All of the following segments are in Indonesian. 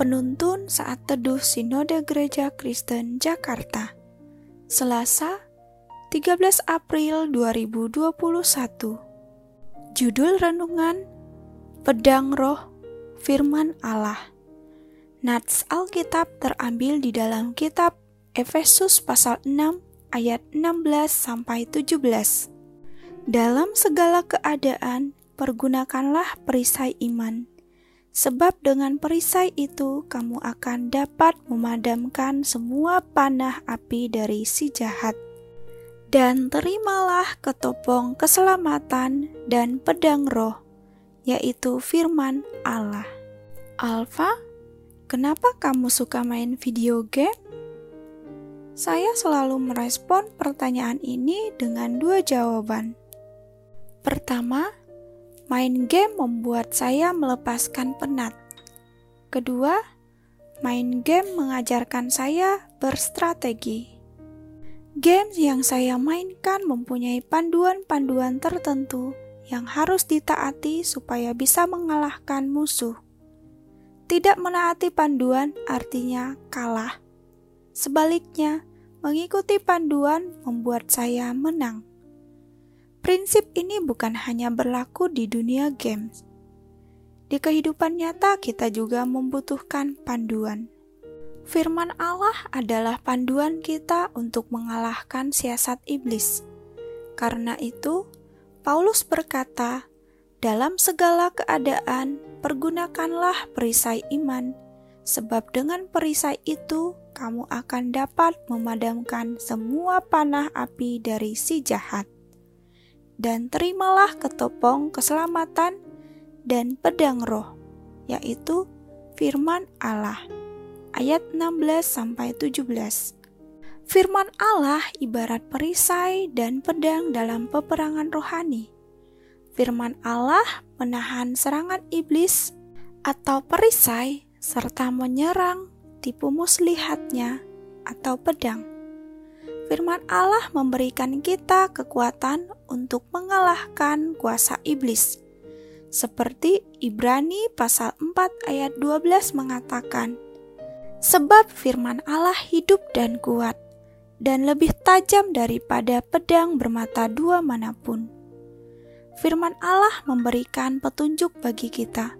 Penuntun saat teduh Sinode Gereja Kristen Jakarta. Selasa, 13 April 2021. Judul renungan Pedang Roh Firman Allah. Nats Alkitab terambil di dalam kitab Efesus pasal 6 ayat 16 sampai 17. Dalam segala keadaan pergunakanlah perisai iman, sebab dengan perisai itu kamu akan dapat memadamkan semua panah api dari si jahat. Dan terimalah ketopong keselamatan dan pedang roh, yaitu firman Allah. Alfa, kenapa kamu suka main video game? Saya selalu merespon pertanyaan ini dengan dua jawaban. Pertama, Main game membuat saya melepaskan penat. Kedua, main game mengajarkan saya berstrategi. Games yang saya mainkan mempunyai panduan-panduan tertentu yang harus ditaati supaya bisa mengalahkan musuh. Tidak menaati panduan artinya kalah. Sebaliknya, mengikuti panduan membuat saya menang. Prinsip ini bukan hanya berlaku di dunia games. Di kehidupan nyata, kita juga membutuhkan panduan. Firman Allah adalah panduan kita untuk mengalahkan siasat iblis. Karena itu, Paulus berkata, "Dalam segala keadaan, pergunakanlah perisai iman, sebab dengan perisai itu kamu akan dapat memadamkan semua panah api dari si jahat." Dan terimalah ketopong keselamatan dan pedang roh, yaitu firman Allah. Ayat 16 sampai 17. Firman Allah ibarat perisai dan pedang dalam peperangan rohani. Firman Allah menahan serangan iblis atau perisai serta menyerang tipu muslihatnya atau pedang firman Allah memberikan kita kekuatan untuk mengalahkan kuasa iblis. Seperti Ibrani pasal 4 ayat 12 mengatakan, Sebab firman Allah hidup dan kuat, dan lebih tajam daripada pedang bermata dua mana pun. Firman Allah memberikan petunjuk bagi kita.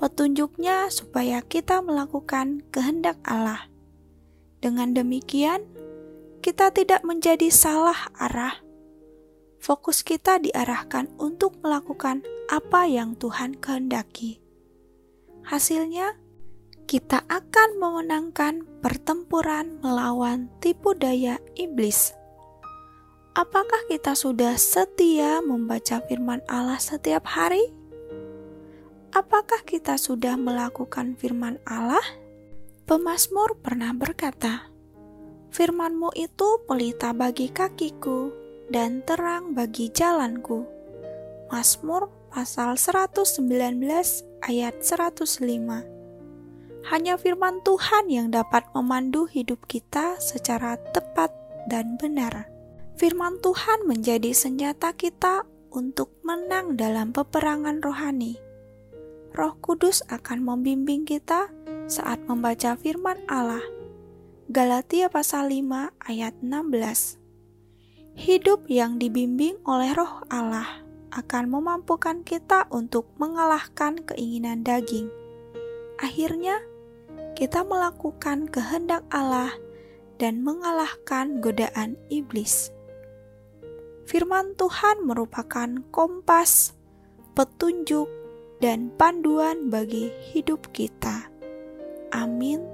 Petunjuknya supaya kita melakukan kehendak Allah. Dengan demikian, kita tidak menjadi salah arah. Fokus kita diarahkan untuk melakukan apa yang Tuhan kehendaki. Hasilnya, kita akan memenangkan pertempuran melawan tipu daya iblis. Apakah kita sudah setia membaca firman Allah setiap hari? Apakah kita sudah melakukan firman Allah? Pemasmur pernah berkata, Firmanmu itu pelita bagi kakiku dan terang bagi jalanku. Mazmur pasal 119 ayat 105 Hanya firman Tuhan yang dapat memandu hidup kita secara tepat dan benar. Firman Tuhan menjadi senjata kita untuk menang dalam peperangan rohani. Roh Kudus akan membimbing kita saat membaca firman Allah Galatia pasal 5 ayat 16. Hidup yang dibimbing oleh roh Allah akan memampukan kita untuk mengalahkan keinginan daging. Akhirnya, kita melakukan kehendak Allah dan mengalahkan godaan iblis. Firman Tuhan merupakan kompas, petunjuk, dan panduan bagi hidup kita. Amin.